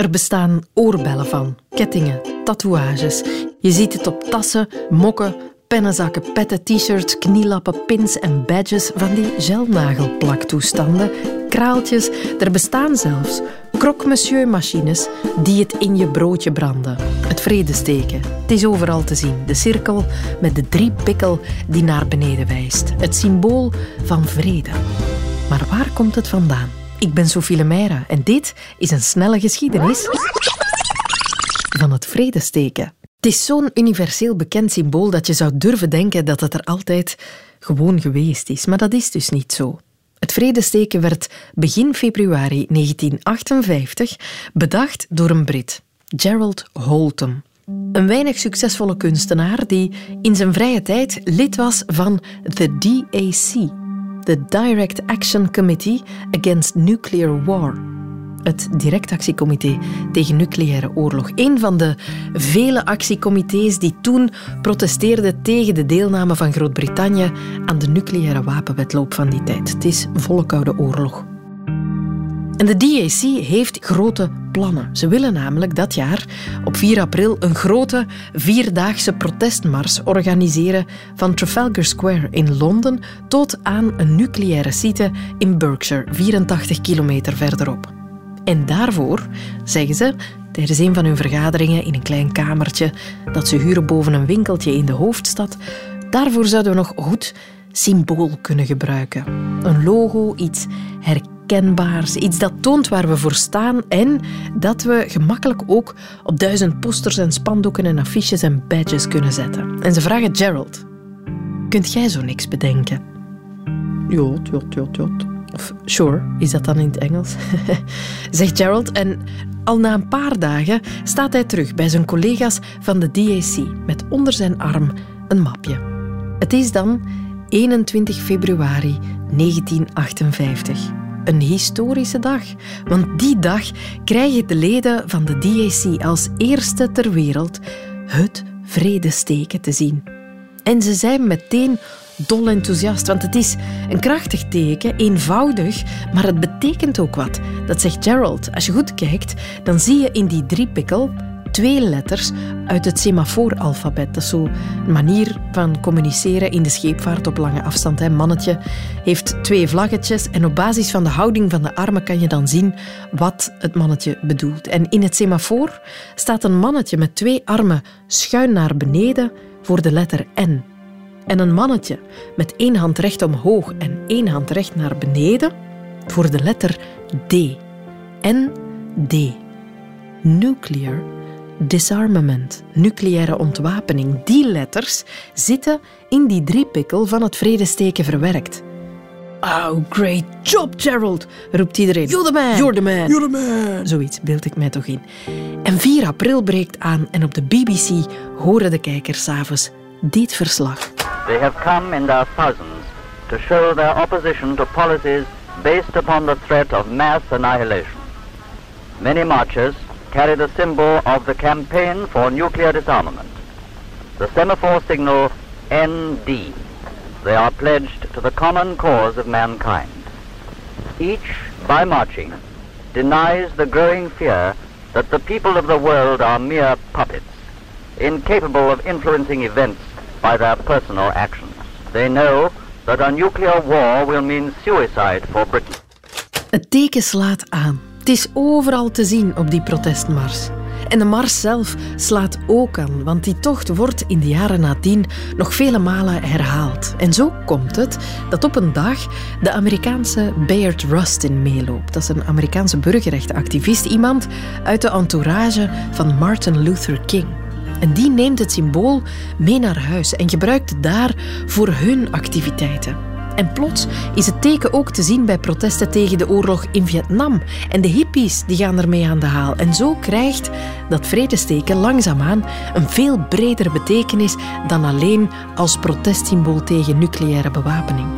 Er bestaan oorbellen van, kettingen, tatoeages. Je ziet het op tassen, mokken, pennenzakken, petten, t-shirts, knielappen, pins en badges van die gelnagelplaktoestanden, kraaltjes. Er bestaan zelfs croque-monsieur-machines die het in je broodje branden. Het vredesteken. Het is overal te zien. De cirkel met de drie pikkel die naar beneden wijst. Het symbool van vrede. Maar waar komt het vandaan? Ik ben Sophie Lemaire en dit is een snelle geschiedenis van het vredesteken. Het is zo'n universeel bekend symbool dat je zou durven denken dat het er altijd gewoon geweest is. Maar dat is dus niet zo. Het vredesteken werd begin februari 1958 bedacht door een Brit, Gerald Holtom. Een weinig succesvolle kunstenaar die in zijn vrije tijd lid was van de DAC, de Direct Action Committee Against Nuclear War het directactiecomité tegen nucleaire oorlog. Een van de vele actiecomité's die toen protesteerden tegen de deelname van Groot-Brittannië aan de nucleaire wapenwetloop van die tijd. Het is volle koude oorlog. En de DAC heeft grote plannen. Ze willen namelijk dat jaar op 4 april een grote vierdaagse protestmars organiseren van Trafalgar Square in Londen tot aan een nucleaire site in Berkshire, 84 kilometer verderop. En daarvoor, zeggen ze, tijdens een van hun vergaderingen in een klein kamertje dat ze huren boven een winkeltje in de hoofdstad, daarvoor zouden we nog goed symbool kunnen gebruiken. Een logo, iets herkenbaars, iets dat toont waar we voor staan en dat we gemakkelijk ook op duizend posters en spandoeken en affiches en badges kunnen zetten. En ze vragen Gerald, kunt jij zo niks bedenken? Ja, ja, ja, ja. Of sure, is dat dan in het Engels? Zegt Gerald. En al na een paar dagen staat hij terug bij zijn collega's van de DAC met onder zijn arm een mapje. Het is dan 21 februari 1958. Een historische dag, want die dag krijgen de leden van de DAC als eerste ter wereld het vredesteken te zien. En ze zijn meteen dol enthousiast, want het is een krachtig teken, eenvoudig, maar het betekent ook wat. Dat zegt Gerald. Als je goed kijkt, dan zie je in die driepikkel twee letters uit het semafooralfabet. Dat is zo een manier van communiceren in de scheepvaart op lange afstand. Een mannetje heeft twee vlaggetjes en op basis van de houding van de armen kan je dan zien wat het mannetje bedoelt. En in het semafoor staat een mannetje met twee armen schuin naar beneden voor de letter N en een mannetje met één hand recht omhoog en één hand recht naar beneden voor de letter D. N-D. Nuclear disarmament, nucleaire ontwapening. Die letters zitten in die driepikkel van het vredesteken verwerkt. Oh, great job, Gerald, roept iedereen. You're the man. You're the man. You're the man. Zoiets beeld ik mij toch in. En 4 april breekt aan en op de BBC horen de kijkers s'avonds dit verslag. They have come in their thousands to show their opposition to policies based upon the threat of mass annihilation. Many marchers carry the symbol of the campaign for nuclear disarmament, the semaphore signal ND. They are pledged to the common cause of mankind. Each, by marching, denies the growing fear that the people of the world are mere puppets, incapable of influencing events by their personal actions. They know that a nuclear war will mean suicide for Britain. Het teken slaat aan. Is overal te zien op die protestmars. En de mars zelf slaat ook aan, want die tocht wordt in de jaren nadien nog vele malen herhaald. En zo komt het dat op een dag de Amerikaanse Bayard Rustin meeloopt. Dat is een Amerikaanse burgerrechtenactivist, iemand uit de entourage van Martin Luther King. En die neemt het symbool mee naar huis en gebruikt het daar voor hun activiteiten. En plots is het teken ook te zien bij protesten tegen de oorlog in Vietnam. En de hippies die gaan ermee aan de haal. En zo krijgt dat vredesteken langzaamaan een veel bredere betekenis dan alleen als protestsymbool tegen nucleaire bewapening.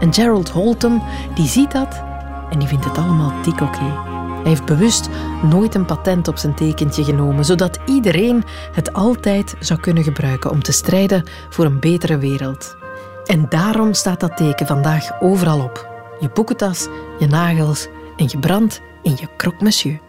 En Gerald Holton die ziet dat en die vindt het allemaal dik oké. Hij heeft bewust nooit een patent op zijn tekentje genomen, zodat iedereen het altijd zou kunnen gebruiken om te strijden voor een betere wereld. En daarom staat dat teken vandaag overal op. Je boekentas, je nagels en je brand in je croque monsieur.